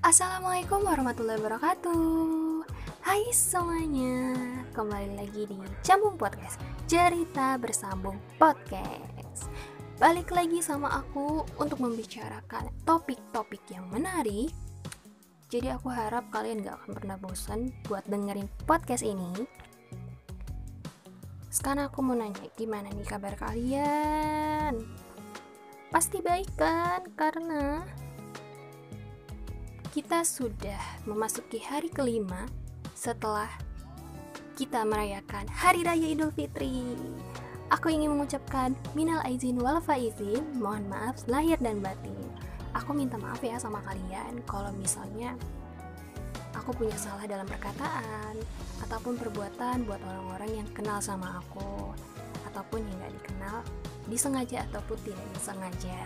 Assalamualaikum warahmatullahi wabarakatuh. Hai semuanya Kembali lagi di Cambung Podcast Cerita Bersambung Podcast. Balik lagi sama aku untuk membicarakan topik-topik yang menarik. Jadi aku harap kalian gak akan pernah bosan buat dengerin podcast ini. Sekarang aku mau nanya gimana nih kabar kalian? Pasti baik kan? Karena kita sudah memasuki hari kelima setelah kita merayakan Hari Raya Idul Fitri. Aku ingin mengucapkan minal aizin wal faizin, mohon maaf lahir dan batin. Aku minta maaf ya sama kalian kalau misalnya aku punya salah dalam perkataan ataupun perbuatan buat orang-orang yang kenal sama aku ataupun yang gak dikenal disengaja ataupun tidak disengaja.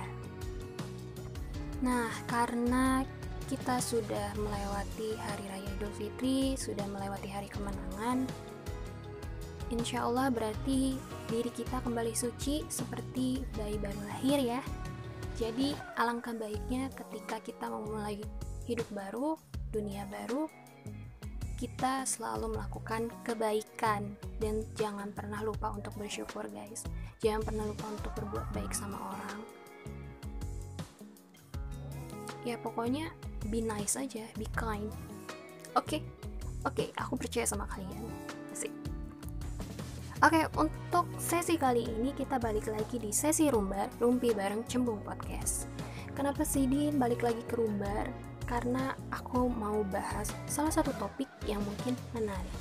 Nah, karena kita sudah melewati hari raya Idul Fitri, sudah melewati hari kemenangan. Insya Allah berarti diri kita kembali suci seperti bayi baru lahir ya. Jadi alangkah baiknya ketika kita memulai hidup baru, dunia baru, kita selalu melakukan kebaikan dan jangan pernah lupa untuk bersyukur guys. Jangan pernah lupa untuk berbuat baik sama orang. Ya pokoknya be nice aja, be kind. Oke, okay? oke, okay, aku percaya sama kalian. Oke, okay, untuk sesi kali ini kita balik lagi di sesi rumbar, rumpi bareng cembung podcast. Kenapa sih Din balik lagi ke rumbar? Karena aku mau bahas salah satu topik yang mungkin menarik.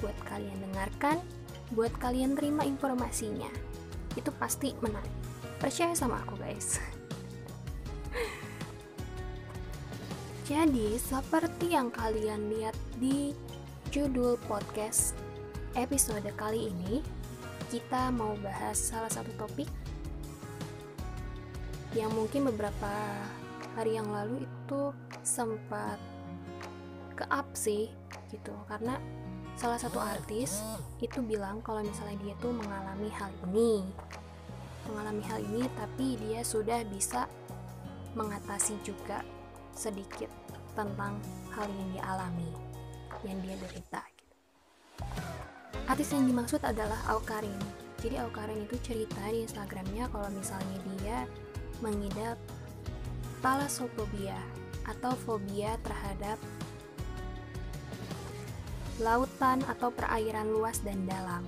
Buat kalian dengarkan, buat kalian terima informasinya. Itu pasti menarik. Percaya sama aku guys. Jadi, seperti yang kalian lihat di judul podcast episode kali ini, kita mau bahas salah satu topik yang mungkin beberapa hari yang lalu itu sempat ke up sih gitu. Karena salah satu artis itu bilang kalau misalnya dia tuh mengalami hal ini mengalami hal ini tapi dia sudah bisa mengatasi juga sedikit tentang hal yang dia alami, yang dia derita. Gitu. Artis yang dimaksud adalah Aukarin. Jadi Aukarin itu cerita di Instagramnya kalau misalnya dia mengidap thalassofobia atau fobia terhadap lautan atau perairan luas dan dalam.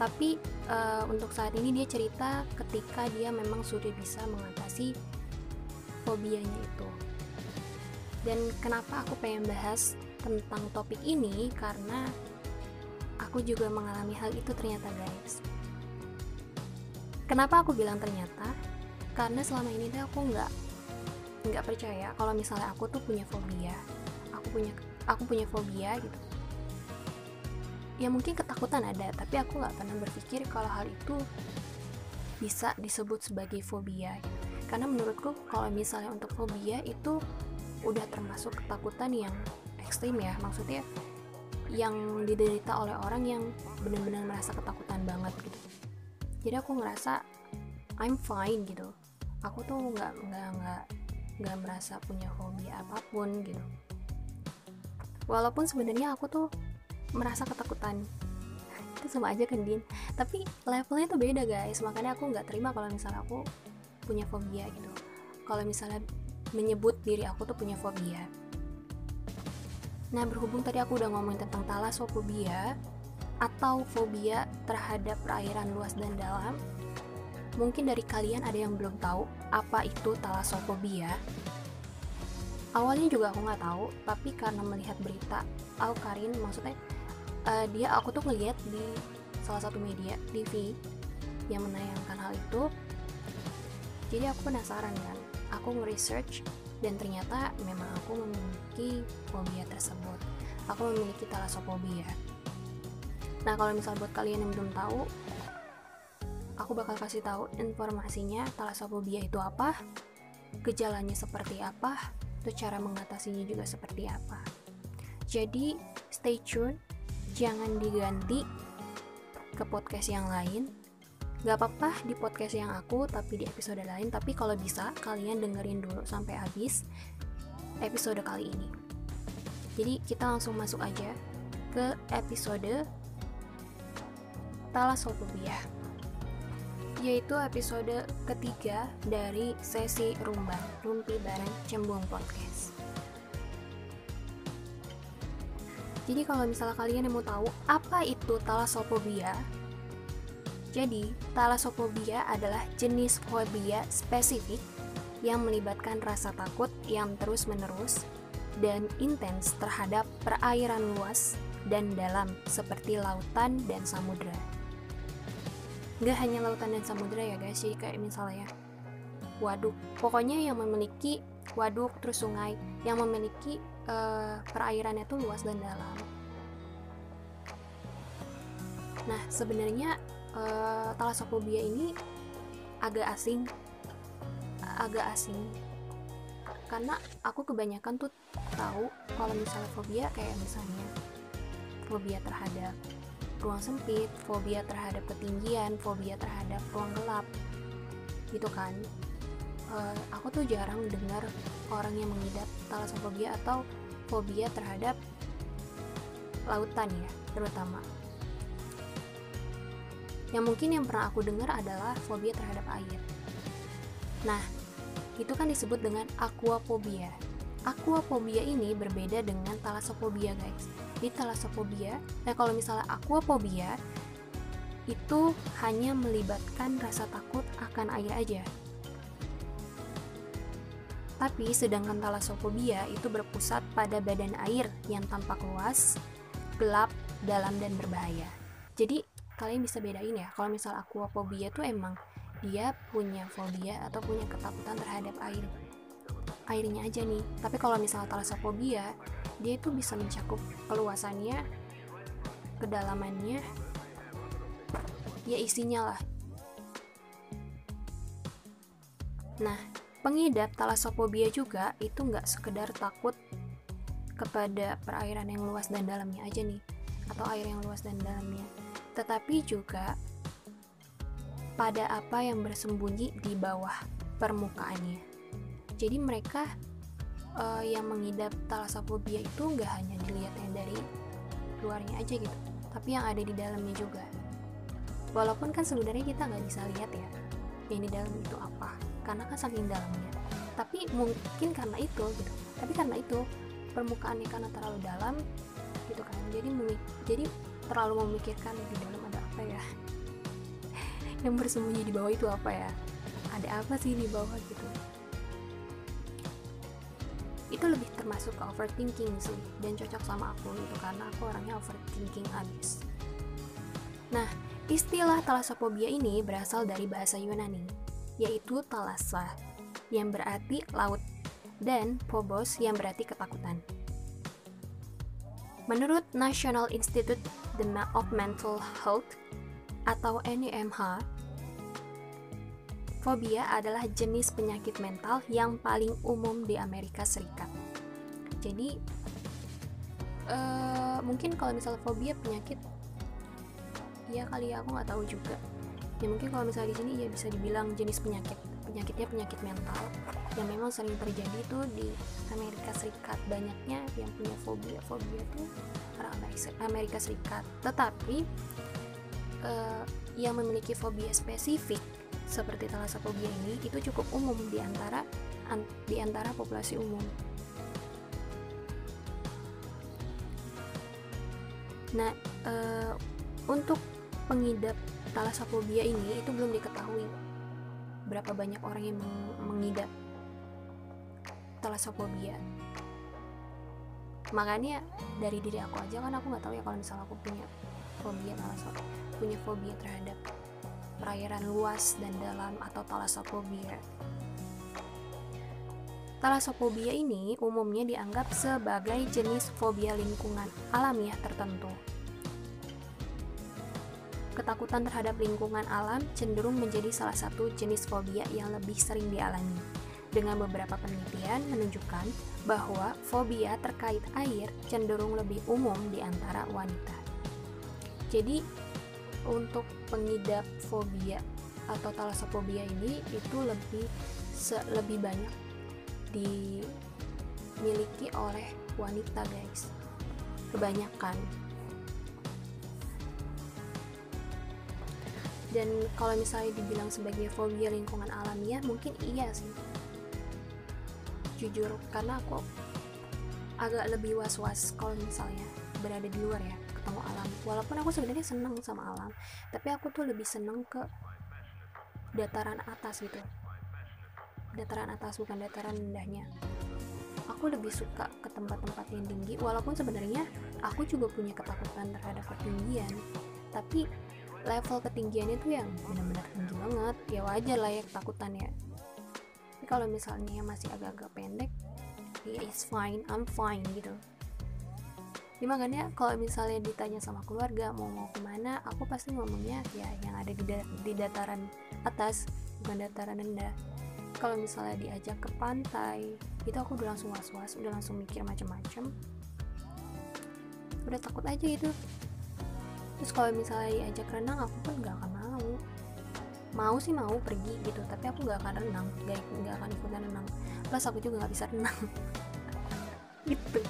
Tapi uh, untuk saat ini dia cerita ketika dia memang sudah bisa mengatasi fobianya itu. Dan kenapa aku pengen bahas tentang topik ini karena aku juga mengalami hal itu ternyata guys. Kenapa aku bilang ternyata? Karena selama ini tuh aku nggak nggak percaya kalau misalnya aku tuh punya fobia. Aku punya aku punya fobia gitu. Ya mungkin ketakutan ada, tapi aku nggak pernah berpikir kalau hal itu bisa disebut sebagai fobia. Karena menurutku kalau misalnya untuk fobia itu udah termasuk ketakutan yang ekstrim ya. Maksudnya yang diderita oleh orang yang benar-benar merasa ketakutan banget gitu. Jadi aku ngerasa I'm fine gitu. Aku tuh nggak nggak nggak nggak merasa punya hobi apa pun gitu. Walaupun sebenarnya aku tuh merasa ketakutan. Itu sama aja kan Din? Tapi levelnya tuh beda guys. Makanya aku nggak terima kalau misalnya aku punya fobia gitu. Kalau misalnya menyebut diri aku tuh punya fobia. Nah, berhubung tadi aku udah ngomongin tentang talasophobia atau fobia terhadap perairan luas dan dalam, mungkin dari kalian ada yang belum tahu apa itu talasophobia. Awalnya juga aku nggak tahu, tapi karena melihat berita Al Karin, maksudnya uh, dia aku tuh ngeliat di salah satu media TV yang menayangkan hal itu, jadi aku penasaran kan aku nge-research dan ternyata memang aku memiliki fobia tersebut. Aku memiliki talasophobia nah kalau misal buat kalian yang belum tahu aku bakal kasih tahu informasinya talasophobia itu apa gejalanya seperti apa terus cara mengatasinya juga seperti apa. Jadi stay tune jangan diganti ke podcast yang lain Gak apa-apa di podcast yang aku, tapi di episode lain. Tapi kalau bisa, kalian dengerin dulu sampai habis. episode kali ini. Jadi kita langsung masuk aja ke episode Talasophobia yaitu episode ketiga dari sesi Rumba Rumpi Bareng Cembung Podcast. Jadi kalau misalnya kalian yang mau tahu apa itu talasophobia, jadi talasophobia adalah jenis fobia spesifik yang melibatkan rasa takut yang terus-menerus dan intens terhadap perairan luas dan dalam seperti lautan dan samudera nggak hanya lautan dan samudera ya guys jadi kayak misalnya waduk. Pokoknya yang memiliki waduk terus sungai yang memiliki uh, perairannya itu luas dan dalam. Nah sebenarnya uh, talasophobia ini agak asing agak asing karena aku kebanyakan tuh tahu kalau misalnya fobia kayak misalnya fobia terhadap ruang sempit, fobia terhadap ketinggian, fobia terhadap ruang gelap, gitu kan. Uh, aku tuh jarang dengar orang yang mengidap talasophobia atau fobia terhadap lautan ya, terutama. Yang mungkin yang pernah aku dengar adalah fobia terhadap air. Nah, itu kan disebut dengan aquaphobia. Aquaphobia ini berbeda dengan talasophobia, guys di talasophobia nah kalau misalnya aquaphobia itu hanya melibatkan rasa takut akan air aja tapi sedangkan talasophobia itu berpusat pada badan air yang tampak luas, gelap, dalam dan berbahaya. Jadi kalian bisa bedain ya, kalau misal aquaphobia itu emang dia punya fobia atau punya ketakutan terhadap air airnya aja nih. Tapi kalau misalnya talasophobia dia itu bisa mencakup keluasannya kedalamannya ya isinya lah. Nah pengidap talasophobia juga itu nggak sekedar takut kepada perairan yang luas dan dalamnya aja nih atau air yang luas dan dalamnya tetapi juga pada apa yang bersembunyi di bawah permukaannya. Jadi mereka uh, yang mengidap talasophobia itu nggak hanya dilihatnya dari luarnya aja gitu tapi yang ada di dalamnya juga. Walaupun kan sebenarnya kita nggak bisa lihat ya yang di dalam itu apa. Karena kan saking dalamnya. Tapi mungkin karena itu gitu. Tapi karena itu permukaannya karena terlalu dalam gitu kan. Jadi jadi terlalu memikirkan di dalam ada apa ya? Yang bersembunyi di bawah itu apa ya? Ada apa sih di bawah gitu? Itu lebih termasuk ke overthinking sih dan cocok sama aku gitu karena aku orangnya overthinking abis. Nah istilah talasophobia ini berasal dari bahasa Yunani yaitu talasa yang berarti laut dan phobos yang berarti ketakutan. Menurut National Institute of Mental Health atau NEMH, Fobia adalah jenis penyakit mental yang paling umum di Amerika Serikat. Jadi, uh, mungkin kalau misalnya fobia penyakit, ya kali ya aku nggak tahu juga. Ya mungkin kalau misalnya di sini ya bisa dibilang jenis penyakit penyakitnya penyakit mental. Yang memang sering terjadi itu di Amerika Serikat. Banyaknya yang punya fobia fobia itu orang Amerika Serikat. Tetapi uh, yang memiliki fobia spesifik seperti talasophobia ini itu cukup umum di antara an, di antara populasi umum. Nah, e, untuk pengidap talasophobia ini itu belum diketahui berapa banyak orang yang mengidap talasophobia. Makanya dari diri aku aja kan aku nggak tahu ya kalau misalnya aku punya fobia talasophobia, punya fobia terhadap perairan luas dan dalam atau talasophobia. Talasophobia ini umumnya dianggap sebagai jenis fobia lingkungan alamiah tertentu. Ketakutan terhadap lingkungan alam cenderung menjadi salah satu jenis fobia yang lebih sering dialami. Dengan beberapa penelitian menunjukkan bahwa fobia terkait air cenderung lebih umum di antara wanita. Jadi, untuk pengidap fobia atau talasophobia ini itu lebih se lebih banyak di dimiliki oleh wanita guys kebanyakan dan kalau misalnya dibilang sebagai fobia lingkungan alamiah mungkin iya sih. Jujur karena aku agak lebih was-was kalau misalnya berada di luar ya ketemu alam. Walaupun aku sebenarnya seneng sama alam tapi aku tuh lebih seneng ke dataran atas gitu. Dataran atas bukan dataran rendahnya. Aku lebih suka ke tempat-tempat yang tinggi walaupun sebenarnya aku juga punya ketakutan terhadap ketinggian tapi level ketinggiannya tuh yang benar-benar tinggi banget. Ya wajar lah ya ketakutannya tapi kalau misalnya masih agak-agak pendek ya it's fine I'm fine gitu. Ya makanya kalau misalnya ditanya sama keluarga mau mau ke mana aku pasti ngomongnya ya yang ada di, da di dataran atas bukan dataran rendah. Kalau misalnya diajak ke pantai itu aku udah langsung was-was udah langsung mikir macam-macam udah takut aja itu terus kalau misalnya diajak renang aku pun nggak akan mau. Mau sih mau pergi gitu tapi aku nggak akan renang. Nggak nggak akan ikutan renang. Plus aku juga nggak bisa renang. Gitu.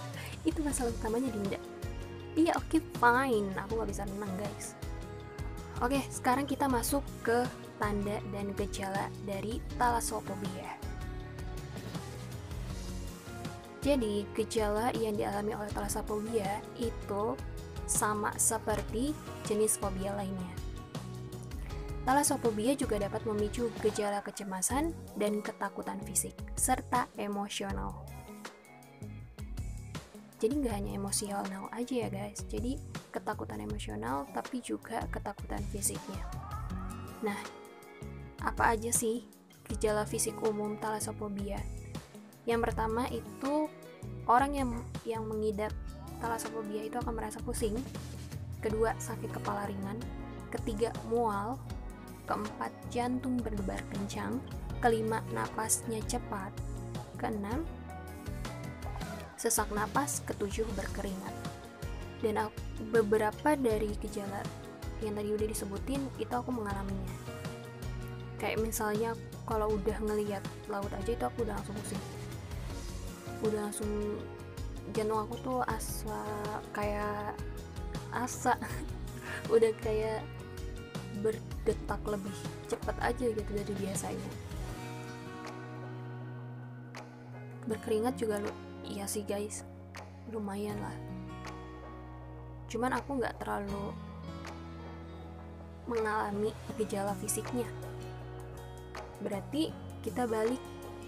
Itu masalah utamanya Dinda. Iya oke okay, fine. Aku nggak bisa renang guys. Oke okay, sekarang kita masuk ke tanda dan gejala dari talasophobia jadi gejala yang dialami oleh talasophobia itu sama seperti jenis fobia lainnya. Talasophobia juga dapat memicu gejala kecemasan dan ketakutan fisik, serta emosional. Jadi nggak hanya emosional aja ya guys, jadi ketakutan emosional tapi juga ketakutan fisiknya. Nah, apa aja sih gejala fisik umum talasophobia? Yang pertama itu orang yang yang mengidap talasophobia itu akan merasa pusing. Kedua sakit kepala ringan. Ketiga mual. Keempat jantung berdebar kencang. Kelima napasnya cepat. Keenam sesak napas. Ketujuh berkeringat. Dan beberapa dari gejala yang tadi udah disebutin itu aku mengalaminya. Kayak misalnya kalau udah ngeliat laut aja itu aku udah langsung pusing. Udah langsung jantung aku tuh asa kayak asa. Udah kayak berdetak lebih cepat aja gitu dari biasanya. Berkeringat juga lu iya sih guys lumayan lah. Cuman aku nggak terlalu mengalami gejala fisiknya. Berarti kita balik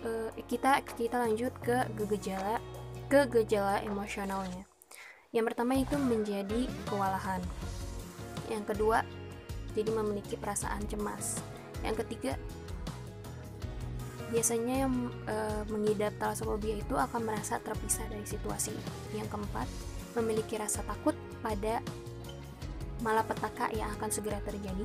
uh, kita kita lanjut ke gejala ke gejala emosionalnya. Yang pertama itu menjadi kewalahan. Yang kedua, jadi memiliki perasaan cemas. Yang ketiga, biasanya yang e, mengidap talasophobia itu akan merasa terpisah dari situasi. Yang keempat, memiliki rasa takut pada malapetaka yang akan segera terjadi.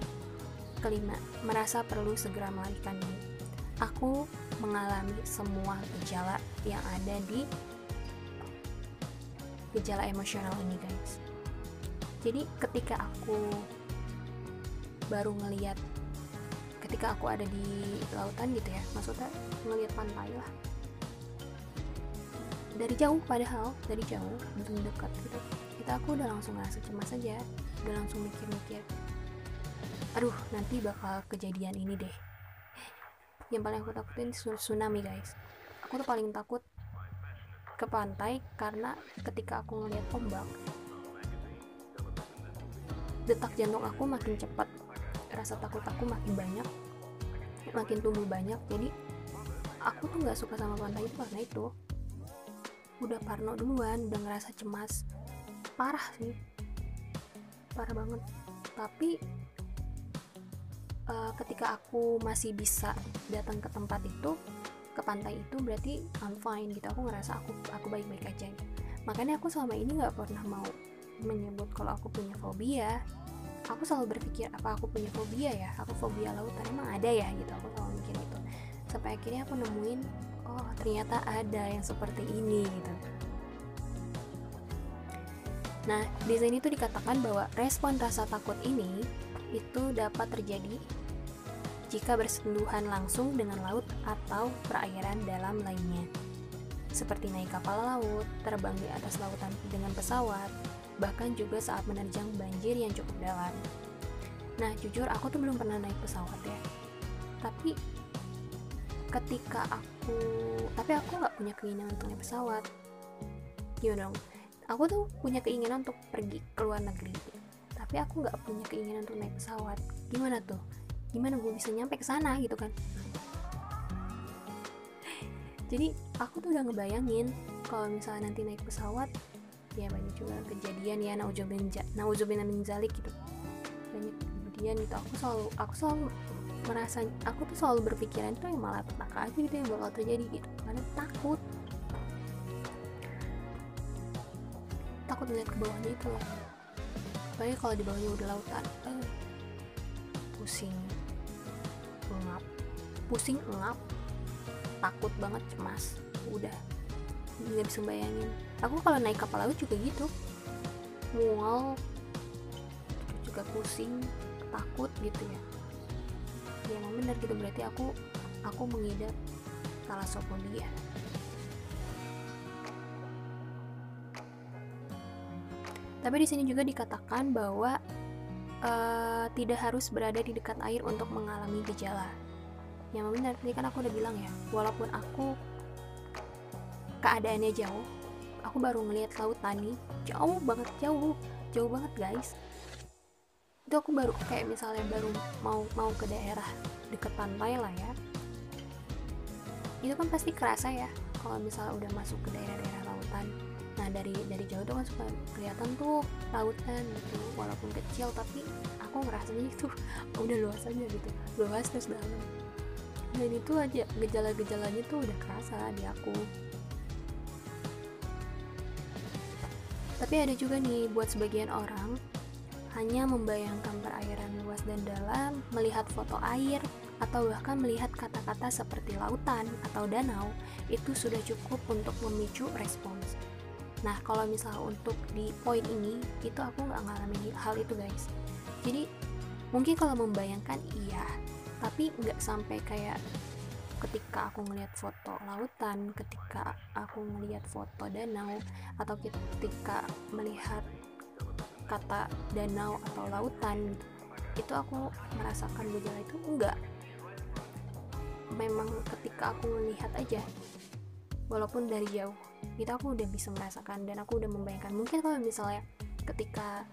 Kelima, merasa perlu segera melarikan diri. Aku mengalami semua gejala yang ada di gejala emosional ini guys. Jadi ketika aku baru ngeliat ketika aku ada di lautan gitu ya maksudnya ngeliat pantai lah. Dari jauh padahal dari jauh belum dekat gitu kita aku udah langsung ngerasa cemas aja udah langsung mikir-mikir aduh nanti bakal kejadian ini deh. Yang paling aku takutin tsunami guys. Aku tuh paling takut ke pantai karena ketika aku ngeliat ombak detak jantung aku makin cepat rasa takut aku makin banyak makin tumbuh banyak. Jadi aku tuh nggak suka sama pantai itu karena itu. Udah parno duluan udah ngerasa cemas. Parah sih. Parah banget. Tapi uh, ketika aku masih bisa datang ke tempat itu ke pantai itu berarti I'm fine gitu. Aku ngerasa aku aku baik-baik aja gitu. makanya aku selama ini nggak pernah mau menyebut kalau aku punya fobia. Aku selalu berpikir apa aku punya fobia ya? Aku fobia lautan emang ada ya gitu? Aku selalu mikir itu sampai akhirnya aku nemuin oh ternyata ada yang seperti ini gitu. Nah, di sini tuh dikatakan bahwa respon rasa takut ini itu dapat terjadi jika bersentuhan langsung dengan laut atau perairan dalam lainnya. seperti naik kapal laut, terbang di atas lautan dengan pesawat, bahkan juga saat menerjang banjir yang cukup dalam. Nah, jujur aku tuh belum pernah naik pesawat ya. Tapi ketika aku, tapi aku nggak punya keinginan untuk naik pesawat. Gimana dong? Aku tuh punya keinginan untuk pergi ke luar negeri, tapi aku nggak punya keinginan untuk naik pesawat. Gimana tuh? Gimana gue bisa nyampe ke sana gitu kan? Jadi aku tuh udah ngebayangin kalau misalnya nanti naik pesawat ya banyak juga kejadian ya nauzubillah min zalik gitu. Banyak kejadian gitu. Aku selalu aku selalu merasa aku tuh selalu berpikiran itu yang malah petaka aja gitu yang bakal terjadi gitu. Karena takut. Takut melihat ke bawahnya itu loh. Apalagi kalau di bawahnya udah lautan eh, pusing. Ngap. Pusing ngap takut banget cemas. Udah nggak bisa bayangin. Aku kalau naik kapal laut juga gitu. Mual juga pusing takut gitu ya. Ya emang benar gitu. Berarti aku aku mengidap talasophobia tapi di sini juga dikatakan bahwa uh, tidak harus berada di dekat air untuk mengalami gejala yang benar tadi kan aku udah bilang ya walaupun aku keadaannya jauh aku baru ngelihat lautan nih jauh banget jauh jauh banget guys. Itu aku baru kayak misalnya baru mau mau ke daerah deket pantai lah ya. Itu kan pasti kerasa ya kalau misalnya udah masuk ke daerah-daerah lautan. Nah dari dari jauh tuh kan suka kelihatan tuh lautan gitu walaupun kecil tapi aku ngerasanya itu udah luas aja gitu luas terus dalam dan itu aja gejala-gejalanya tuh udah kerasa di aku Tapi ada juga nih buat sebagian orang hanya membayangkan perairan luas dan dalam, melihat foto air, atau bahkan melihat kata-kata seperti lautan atau danau, itu sudah cukup untuk memicu respons. Nah, kalau misalnya untuk di poin ini, itu aku nggak ngalamin hal itu guys. Jadi, mungkin kalau membayangkan iya, tapi nggak sampai kayak ketika aku ngelihat foto lautan ketika aku ngelihat foto danau atau ketika melihat kata danau atau lautan itu aku merasakan gejala itu enggak memang ketika aku melihat aja walaupun dari jauh itu aku udah bisa merasakan dan aku udah membayangkan. Mungkin kalau misalnya ketika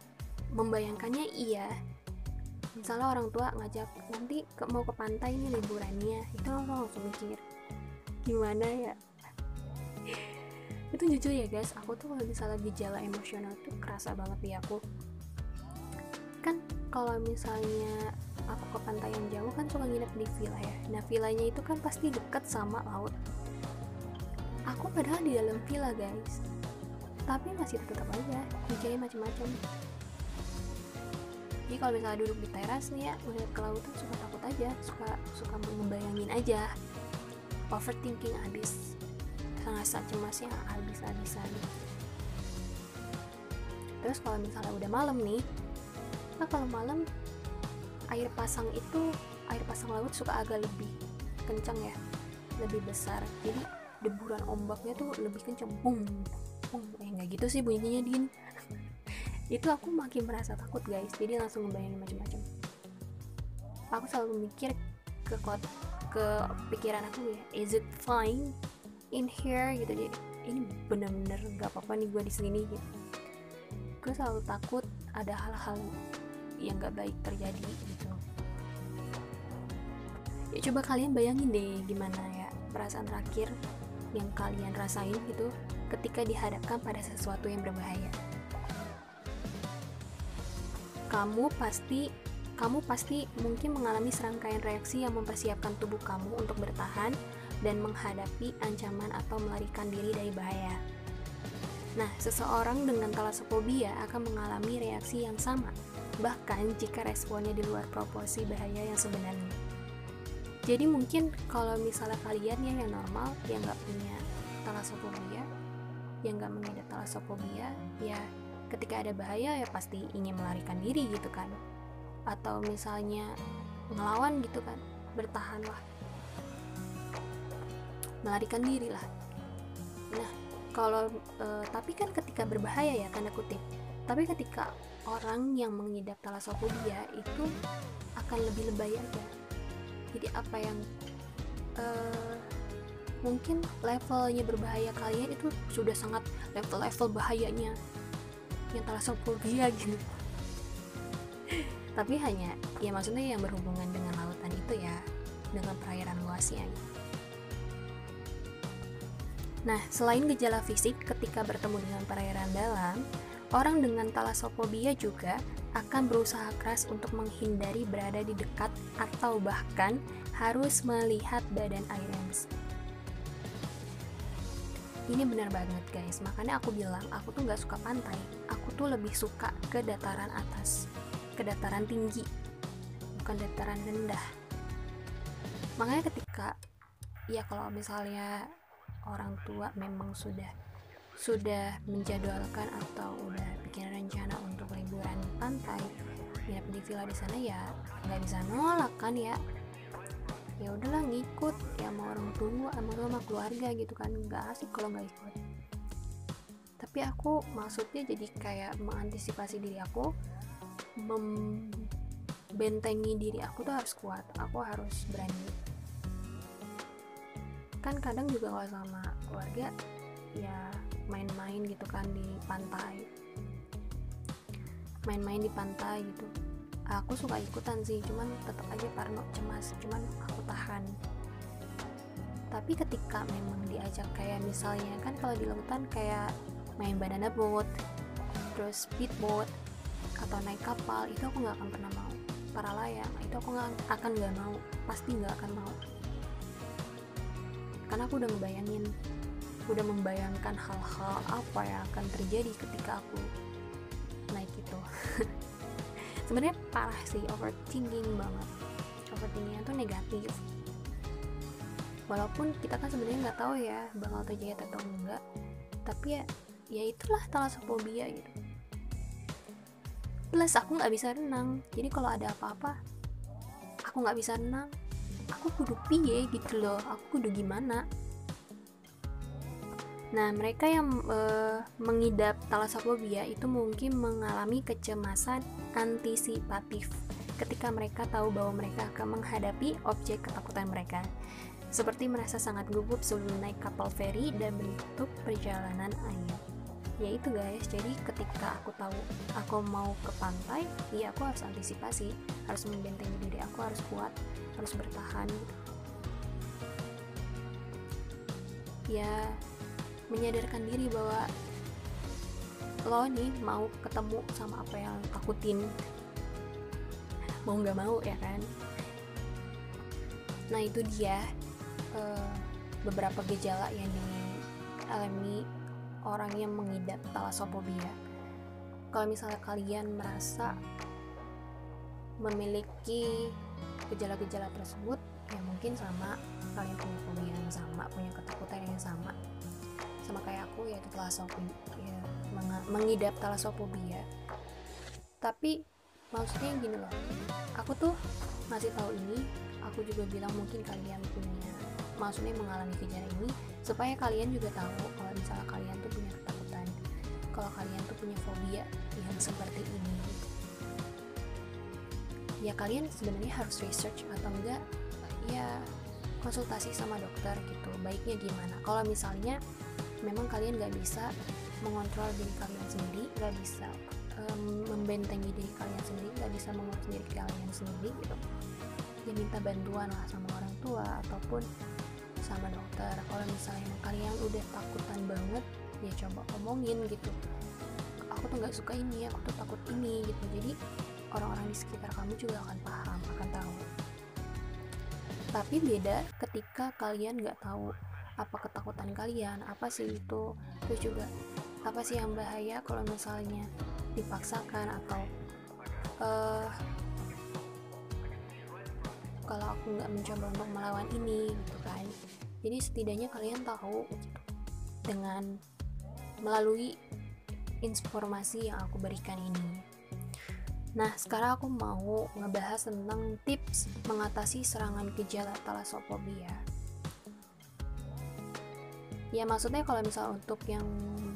membayangkannya iya misalnya orang tua ngajak nanti ke, mau ke pantai ini liburannya. Itu langsung langsung mikir gimana ya? Itu jujur ya guys. Aku tuh kalau misalnya gejala emosional tuh kerasa banget di aku. Kan kalau misalnya aku ke pantai yang jauh kan suka nginep di villa ya. Nah villanya itu kan pasti deket sama laut. Aku padahal di dalam villa guys. Tapi masih tetap aja mikirnya macam-macam jadi kalau misalnya duduk di teras nih ya melihat ke laut tuh suka takut aja suka suka membayangin aja. Overthinking abis. Sangat cemasnya abis-abisan terus kalau misalnya udah malam nih nah kalau malam air pasang itu air pasang laut suka agak lebih kencang ya lebih besar. Jadi deburan ombaknya tuh lebih kencang. Bung bung. Eh nggak gitu sih bunyinya din itu aku makin merasa takut guys. Jadi langsung ngebayangin macam-macam. Aku selalu mikir ke ke pikiran aku ya is it fine in here? Gitu jadi ini bener-bener nggak apa-apa nih gue di sini gitu. Gue selalu takut ada hal-hal yang gak baik terjadi gitu. Ya coba kalian bayangin deh gimana ya perasaan terakhir yang kalian rasain gitu ketika dihadapkan pada sesuatu yang berbahaya kamu pasti kamu pasti mungkin mengalami serangkaian reaksi yang mempersiapkan tubuh kamu untuk bertahan dan menghadapi ancaman atau melarikan diri dari bahaya. Nah, seseorang dengan talasophobia akan mengalami reaksi yang sama, bahkan jika responnya di luar proporsi bahaya yang sebenarnya. Jadi mungkin kalau misalnya kalian ya yang normal, yang nggak punya talasophobia, yang nggak mengidap talasophobia, ya ketika ada bahaya ya pasti ingin melarikan diri gitu kan. Atau misalnya ngelawan gitu kan bertahanlah. Melarikan diri lah. Kalau uh, tapi kan ketika berbahaya ya tanda kutip. Tapi ketika orang yang mengidap talasophobia itu akan lebih lebay aja. Jadi apa yang uh, mungkin levelnya berbahaya kalian itu sudah sangat level-level bahayanya yang talasophobia gitu tapi hanya ya maksudnya yang berhubungan dengan lautan itu ya dengan perairan luasnya Nah, selain gejala fisik ketika bertemu dengan perairan dalam, orang dengan talasophobia juga akan berusaha keras untuk menghindari berada di dekat atau bahkan harus melihat badan air yang. Ini benar banget guys, makanya aku bilang aku tuh gak suka pantai, aku tuh lebih suka ke dataran atas, ke dataran tinggi, bukan dataran rendah. Makanya ketika, ya kalau misalnya orang tua memang sudah sudah menjadwalkan atau udah bikin rencana untuk liburan pantai nginep di villa di sana ya nggak bisa nolak kan ya ya udahlah ngikut ya mau orang tua sama sama keluarga gitu kan. Nggak asik kalau nggak ikut. Tapi aku maksudnya jadi kayak mengantisipasi diri aku membentengi diri aku tuh harus kuat aku harus berani. Kan kadang juga kalau sama keluarga ya main-main gitu kan di pantai. Main-main di pantai gitu aku suka ikutan sih cuman tetap aja parno cemas cuman aku tahan. Tapi ketika memang diajak kayak misalnya kan kalau di lautan kayak main banana boat terus speedboat atau naik kapal itu aku nggak akan pernah mau. Para layang itu aku nggak akan nggak mau pasti nggak akan mau. Karena aku udah ngebayangin udah membayangkan hal-hal apa yang akan terjadi ketika aku naik itu sebenarnya parah sih overthinking banget. Overthinking itu negatif. Walaupun kita kan sebenarnya nggak tahu ya bakal terjadi atau enggak. Tapi ya ya itulah talasophobia gitu. Plus aku nggak bisa renang. Jadi kalau ada apa-apa aku nggak bisa renang. Aku kudu piye gitu loh. Aku kudu gimana Nah, mereka yang uh, mengidap talasophobia itu mungkin mengalami kecemasan antisipatif ketika mereka tahu bahwa mereka akan menghadapi objek ketakutan mereka. Seperti merasa sangat gugup sebelum naik kapal feri dan menutup perjalanan air. Ya itu guys, jadi ketika aku tahu aku mau ke pantai, ya aku harus antisipasi, harus membentengi diri aku, harus kuat, harus bertahan Ya, menyadarkan diri bahwa lo nih mau ketemu sama apa yang takutin. Mau nggak mau ya kan? Nah itu dia uh, beberapa gejala yang dialami orang yang mengidap talasophobia kalau misalnya kalian merasa memiliki gejala-gejala tersebut ya mungkin sama kalian punya fobia yang sama punya ketakutan yang sama sama kayak aku yaitu talasophobia ya, mengidap talasophobia tapi maksudnya gini loh. Aku tuh masih tahu ini aku juga bilang mungkin kalian punya maksudnya mengalami kejadian ini supaya kalian juga tahu kalau misalnya kalian tuh punya ketakutan kalau kalian tuh punya fobia yang seperti ini. Ya kalian sebenarnya harus research atau enggak ya konsultasi sama dokter gitu baiknya gimana. Kalau misalnya memang kalian gak bisa mengontrol diri kalian sendiri gak bisa um, membentengi diri kalian sendiri gak bisa mengurus diri kalian sendiri gitu. Ya minta bantuan lah sama orang tua ataupun sama dokter. Kalau misalnya kalian udah takutan banget ya coba omongin gitu. Aku tuh nggak suka ini aku tuh takut ini gitu. Jadi orang-orang di sekitar kamu juga akan paham akan tahu. Tapi beda ketika kalian nggak tahu apa ketakutan kalian? Apa sih itu? Terus juga apa sih yang bahaya kalau misalnya dipaksakan atau uh, kalau aku nggak mencoba untuk melawan ini gitu kan? Jadi setidaknya kalian tahu dengan melalui informasi yang aku berikan ini. Nah, sekarang aku mau ngebahas tentang tips mengatasi serangan gejala talasophobia ya maksudnya kalau misal untuk yang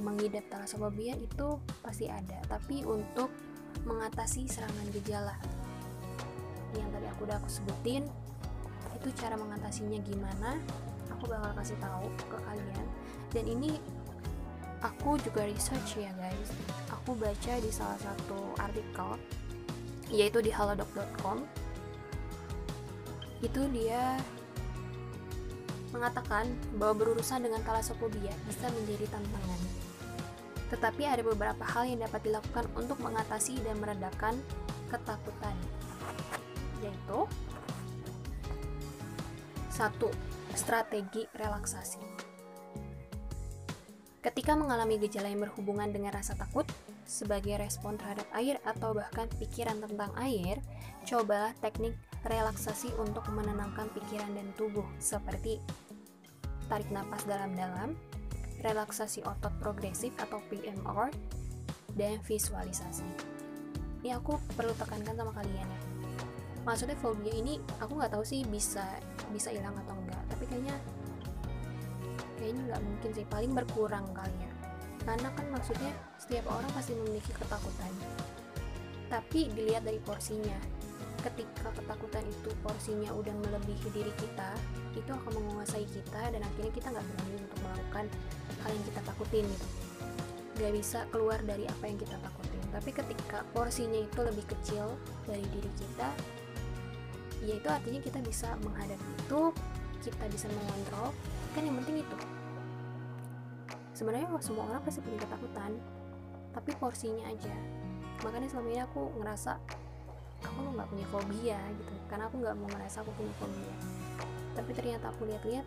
mengidap talasemia itu pasti ada tapi untuk mengatasi serangan gejala yang tadi aku udah aku sebutin itu cara mengatasinya gimana aku bakal kasih tahu ke kalian. Dan ini aku juga research ya guys. Aku baca di salah satu artikel yaitu di halodoc.com itu dia mengatakan bahwa berurusan dengan talasophobia bisa menjadi tantangan. Tetapi ada beberapa hal yang dapat dilakukan untuk mengatasi dan meredakan ketakutan. Yaitu satu, strategi relaksasi. Ketika mengalami gejala yang berhubungan dengan rasa takut, sebagai respon terhadap air atau bahkan pikiran tentang air, cobalah teknik relaksasi untuk menenangkan pikiran dan tubuh seperti tarik napas dalam-dalam, relaksasi otot progresif atau PMR, dan visualisasi. Ini aku perlu tekankan sama kalian ya. Maksudnya fobia ini aku nggak tahu sih bisa bisa hilang atau enggak, tapi kayaknya kayaknya nggak mungkin sih, paling berkurang kali ya. Karena kan maksudnya setiap orang pasti memiliki ketakutan. Tapi dilihat dari porsinya, ketika ketakutan itu porsinya udah melebihi diri kita itu akan menguasai kita dan akhirnya kita nggak berani untuk melakukan hal yang kita takutin gitu. Nggak bisa keluar dari apa yang kita takutin. Tapi ketika porsinya itu lebih kecil dari diri kita ya itu artinya kita bisa menghadapi itu kita bisa mengontrol. Kan yang penting itu. Sebenarnya semua orang pasti punya ketakutan tapi porsinya aja. Makanya selama ini aku ngerasa aku nggak punya fobia gitu. Karena aku nggak mau merasa aku punya fobia. Tapi ternyata aku lihat-lihat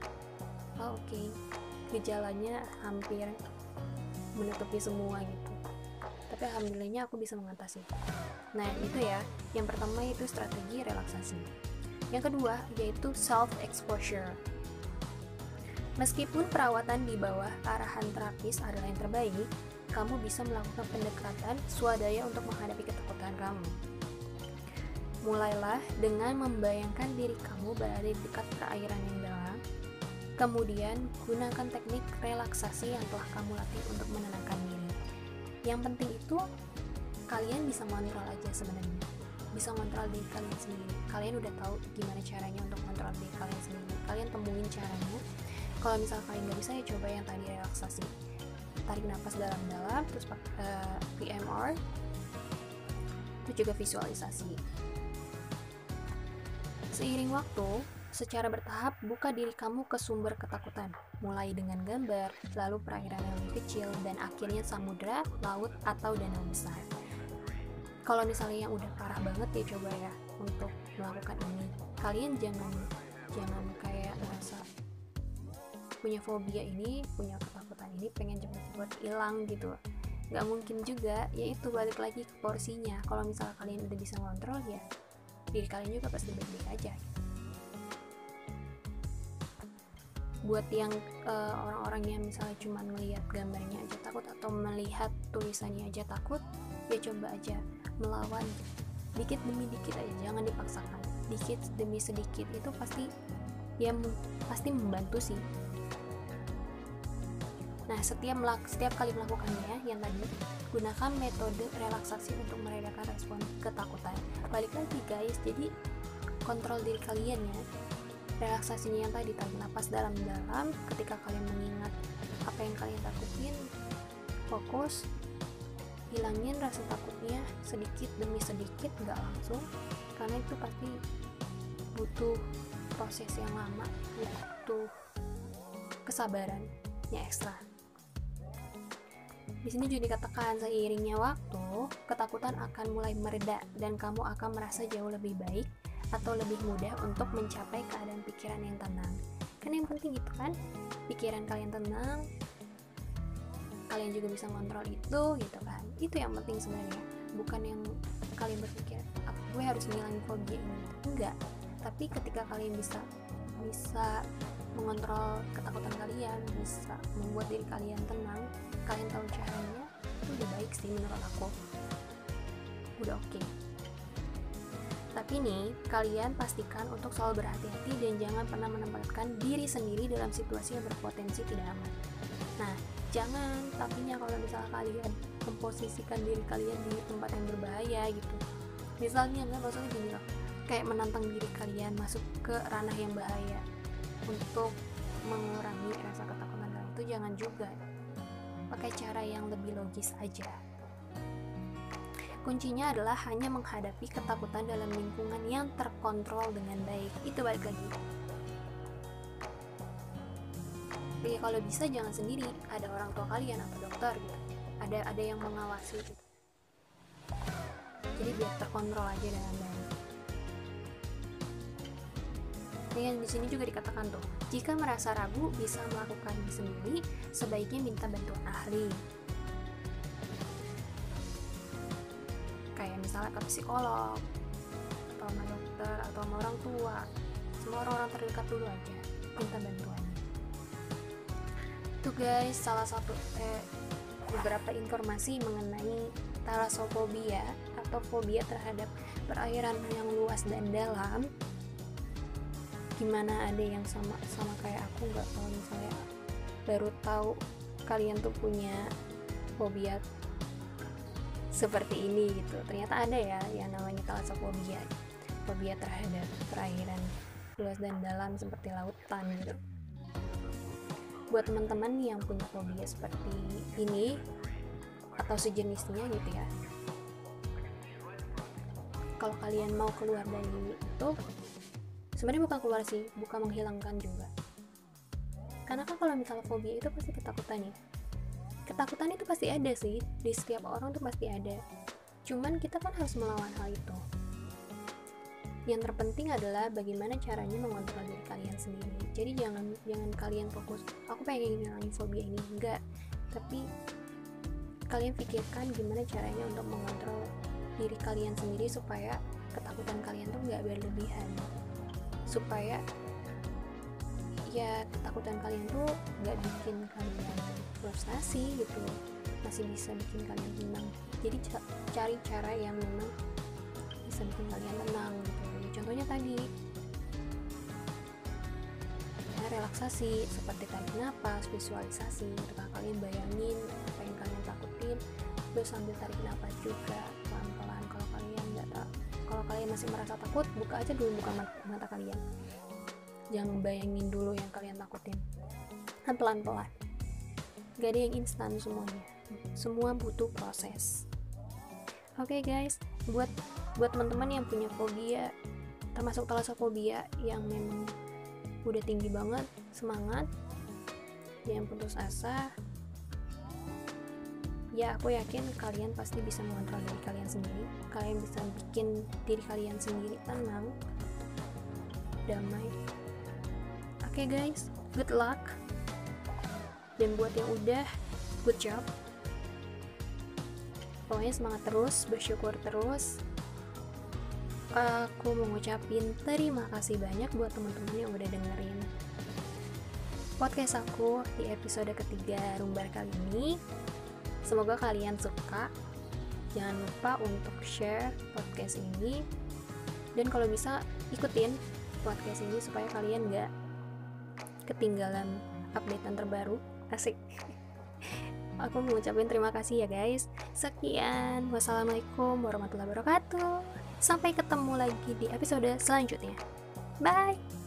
oh oke okay. gejalanya hampir menutupi semua gitu. Tapi alhamdulillahnya aku bisa mengatasi. Nah itu ya. Yang pertama itu strategi relaksasi. Yang kedua yaitu self exposure Meskipun perawatan di bawah arahan terapis adalah yang terbaik, kamu bisa melakukan pendekatan swadaya untuk menghadapi ketakutan kamu. Mulailah dengan membayangkan diri kamu berada di dekat perairan yang dalam. Kemudian, gunakan teknik relaksasi yang telah kamu latih untuk menenangkan diri. Yang penting itu, kalian bisa kontrol aja sebenarnya. Bisa kontrol diri kalian sendiri. Kalian udah tahu gimana caranya untuk kontrol diri kalian sendiri. Kalian temuin caranya. Kalau misal kalian nggak bisa, ya coba yang tadi relaksasi. Tarik nafas dalam-dalam, terus pakai uh, PMR, itu juga visualisasi Seiring waktu, secara bertahap buka diri kamu ke sumber ketakutan, mulai dengan gambar, lalu perairan yang kecil, dan akhirnya samudra, laut, atau danau besar. Kalau misalnya yang udah parah banget ya coba ya untuk melakukan ini. Kalian jangan jangan kayak merasa punya fobia ini, punya ketakutan ini, pengen cepet-cepet hilang gitu. Gak mungkin juga, yaitu balik lagi ke porsinya. Kalau misalnya kalian udah bisa ngontrol ya diri kalian juga pasti baik-baik aja. Buat yang uh, orang-orang yang misalnya cuma melihat gambarnya aja takut atau melihat tulisannya aja takut ya coba aja melawan dikit demi dikit aja jangan dipaksakan. Dikit demi sedikit itu pasti ya pasti membantu sih Nah, setiap setiap kali melakukannya yang tadi gunakan metode relaksasi untuk meredakan respon ketakutan. Balik lagi guys, jadi kontrol diri kalian ya. Relaksasinya yang tadi tarik napas dalam-dalam. Ketika kalian mengingat apa yang kalian takutin, fokus. Hilangin rasa takutnya sedikit demi sedikit nggak langsung. Karena itu pasti butuh proses yang lama butuh kesabaran yang ekstra di sini juga dikatakan seiringnya waktu, ketakutan akan mulai mereda dan kamu akan merasa jauh lebih baik atau lebih mudah untuk mencapai keadaan pikiran yang tenang. Kan yang penting itu kan, pikiran kalian tenang, kalian juga bisa kontrol itu gitu kan. Itu yang penting sebenarnya, bukan yang kalian berpikir, gue harus ngilangin fobia ini. Enggak. Tapi ketika kalian bisa bisa mengontrol ketakutan kalian, bisa membuat diri kalian tenang, kalian tahu caranya itu udah baik sih menurut aku. Udah oke. Okay. tapi nih kalian pastikan untuk selalu berhati-hati dan jangan pernah menempatkan diri sendiri dalam situasi yang berpotensi tidak aman. Nah jangan tapinya kalau misalnya kalian memposisikan diri kalian di tempat yang berbahaya gitu. Misalnya nggak maksudnya gini loh kayak menantang diri kalian masuk ke ranah yang bahaya untuk mengurangi rasa ketakutan kalian itu jangan juga. Pakai cara yang lebih logis aja. Kuncinya adalah hanya menghadapi ketakutan dalam lingkungan yang terkontrol dengan baik. Itu balik lagi. Ya kalau bisa jangan sendiri. Ada orang tua kalian atau dokter gitu. Ada ada yang mengawasi gitu. Jadi biar terkontrol aja dengan baik yang di sini juga dikatakan tuh, jika merasa ragu bisa melakukan sendiri, sebaiknya minta bantuan ahli. Kayak misalnya ke psikolog, atau sama dokter, atau sama orang tua. Semua orang-orang terdekat dulu aja, minta bantuannya. Tuh guys, salah satu eh, beberapa informasi mengenai talasophobia atau fobia terhadap perairan yang luas dan dalam gimana ada yang sama sama kayak aku? Nggak kalau misalnya baru tahu kalian tuh punya fobia seperti ini gitu. Ternyata ada ya yang namanya talasophobia fobia terhadap perairan luas dan dalam seperti lautan gitu. Buat teman-teman yang punya fobia seperti ini atau sejenisnya gitu ya kalau kalian mau keluar dari itu sebenarnya bukan keluar sih bukan menghilangkan juga. Karena kan kalau misalnya fobia itu pasti ketakutan ya. Ketakutan itu pasti ada sih di setiap orang tuh pasti ada. Cuman kita kan harus melawan hal itu. Yang terpenting adalah bagaimana caranya mengontrol diri kalian sendiri. Jadi jangan jangan kalian fokus aku pengen ngilangin fobia ini. Enggak. Tapi kalian pikirkan gimana caranya untuk mengontrol diri kalian sendiri supaya ketakutan kalian tuh nggak berlebihan supaya ya ketakutan kalian tuh nggak bikin kalian frustasi gitu masih bisa bikin kalian tenang. Jadi cari cara yang memang bisa bikin kalian tenang gitu ya, contohnya tadi. Ya, relaksasi seperti tarik nafas visualisasi. Kan kalian bayangin apa yang kalian takutin? Terus sambil tarik nafas juga masih merasa takut buka aja dulu buka mata, kalian. Jangan bayangin dulu yang kalian takutin. Kan pelan-pelan. Gak ada yang instan semuanya. Semua butuh proses. Oke okay guys. Buat buat teman-teman yang punya fobia termasuk talasophobia yang memang udah tinggi banget semangat jangan putus asa ya aku yakin kalian pasti bisa mengontrol diri kalian sendiri. Kalian bisa bikin diri kalian sendiri tenang damai. Oke okay guys. Good luck. Dan buat yang udah good job. Pokoknya semangat terus bersyukur terus. Aku mau ngucapin terima kasih banyak buat teman-teman yang udah dengerin podcast aku di episode ketiga Rumbar kali ini Semoga kalian suka. Jangan lupa untuk share podcast ini. Dan kalau bisa ikutin podcast ini supaya kalian gak ketinggalan updatean terbaru. Asik. Aku mengucapkan terima kasih ya guys. Sekian. Wassalamualaikum warahmatullahi wabarakatuh. Sampai ketemu lagi di episode selanjutnya. Bye.